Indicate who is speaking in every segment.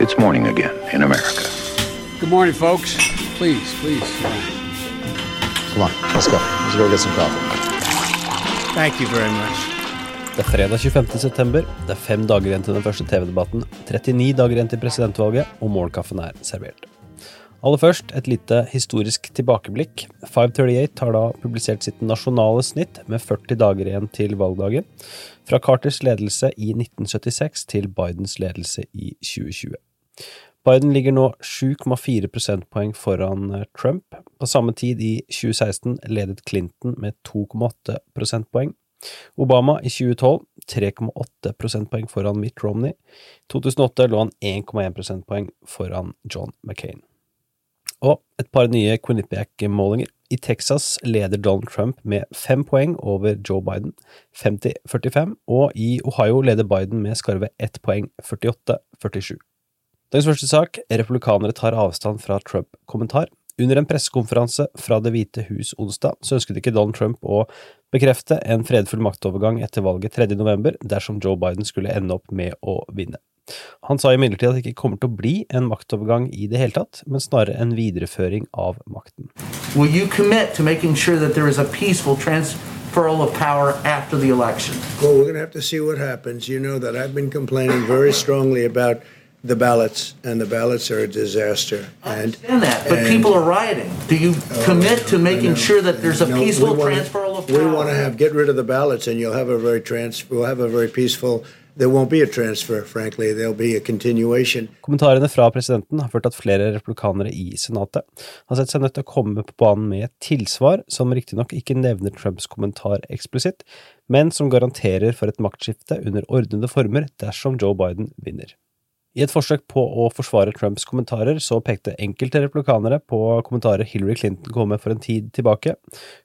Speaker 1: It's morning again in America.
Speaker 2: Good morning, folks. Please, please.
Speaker 3: Come on, let's go. Let's go get some coffee.
Speaker 2: Thank you very much.
Speaker 4: Det er fredag 25. september. Det er fem dager igjen til den første TV-debatten, 39 dager igjen til presidentvalget, og morgenkaffen er servert. Aller først et lite historisk tilbakeblikk. 538 har da publisert sitt nasjonale snitt med 40 dager igjen til valgdagen, fra Carters ledelse i 1976 til Bidens ledelse i 2020. Biden ligger nå 7,4 prosentpoeng foran eh, Trump. På samme tid i 2016 ledet Clinton med 2,8 prosentpoeng. Obama i 2012 3,8 prosentpoeng foran Mitt Romney. I 2008 lå han 1,1 prosentpoeng foran John McCain. Og et par nye Quinnipiac-målinger. I Texas leder Donald Trump med fem poeng over Joe Biden, 50-45, og i Ohio leder Biden med skarve ett poeng, 48-47. Dagens første sak, republikanere tar avstand fra Trump-kommentar. Under en pressekonferanse fra Det hvite hus onsdag så ønsket ikke Donald Trump å bekrefte en fredfull maktovergang etter valget 3. november dersom Joe Biden skulle ende opp med å vinne. Han sa imidlertid at det ikke kommer til å bli en maktovergang i det hele tatt, men snarere en videreføring av makten.
Speaker 5: Will you commit to making sure that there is a peaceful transferal of power after the election?
Speaker 6: Well, we're going to have to see what happens. You know that I've been complaining very strongly about the ballots, and the ballots are a disaster.
Speaker 5: I understand that, but people are rioting. Do you commit to making sure that there's a
Speaker 6: No, we
Speaker 5: peaceful
Speaker 6: wanna-
Speaker 5: transfer of
Speaker 6: We want to have get rid of the ballots, and you'll have a very trans. We'll have a very peaceful. There won't be a transfer, frankly. There'll be a continuation.
Speaker 4: Kommentarene fra presidenten har ført til at flere republikanere i senatet har sett seg nødt til å komme på banen med et tilsvar som riktignok ikke nevner Trumps kommentar eksplisitt, men som garanterer for et maktskifte under ordnede former dersom Joe Biden vinner. I et forsøk på å forsvare Trumps kommentarer så pekte enkelte republikanere på kommentarer Hillary Clinton kom med for en tid tilbake.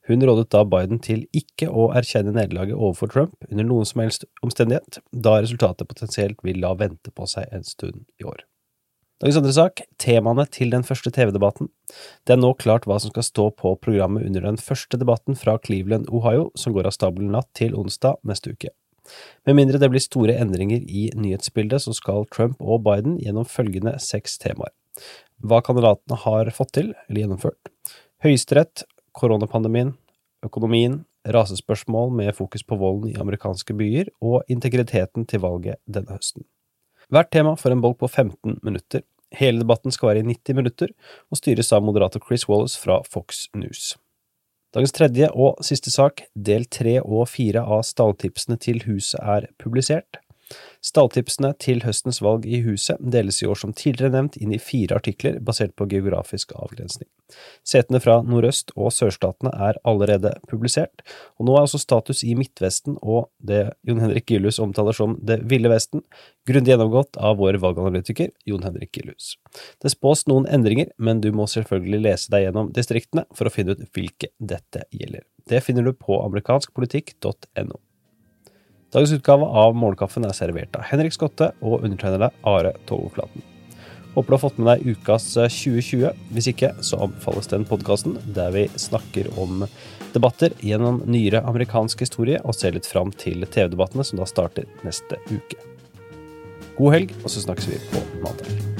Speaker 4: Hun rådet da Biden til ikke å erkjenne nederlaget overfor Trump under noen som helst omstendighet, da resultatet potensielt vil la vente på seg en stund i år. Dagens andre sak, temaene til den første TV-debatten. Det er nå klart hva som skal stå på programmet under den første debatten fra Cleveland, Ohio, som går av stabelen natt til onsdag neste uke. Med mindre det blir store endringer i nyhetsbildet, så skal Trump og Biden gjennom følgende seks temaer. Hva kandidatene har fått til, eller gjennomført. Høyesterett, koronapandemien, økonomien, rasespørsmål med fokus på volden i amerikanske byer, og integriteten til valget denne høsten. Hvert tema får en bolk på 15 minutter. Hele debatten skal være i 90 minutter, og styres av moderator Chris Wallace fra Fox News. Dagens tredje og siste sak, del tre og fire av stalltipsene til huset er publisert. Stalltipsene til høstens valg i huset deles i år som tidligere nevnt inn i fire artikler basert på geografisk avgrensning. Setene fra Nordøst- og sørstatene er allerede publisert, og nå er også status i Midtvesten og det Jon Henrik Gillhus omtaler som Det ville Vesten, grundig gjennomgått av vår valganalytiker Jon Henrik Gillhus. Det spås noen endringer, men du må selvfølgelig lese deg gjennom distriktene for å finne ut hvilke dette gjelder. Det finner du på amerikanskpolitikk.no. Dagens utgave av Morgenkaffen er servert av Henrik Skotte og undertegnede Are Togoflaten. Håper du har fått med deg ukas 2020. Hvis ikke, så anbefales den podkasten der vi snakker om debatter gjennom nyere amerikansk historie og ser litt fram til TV-debattene som da starter neste uke. God helg, og så snakkes vi på mandag.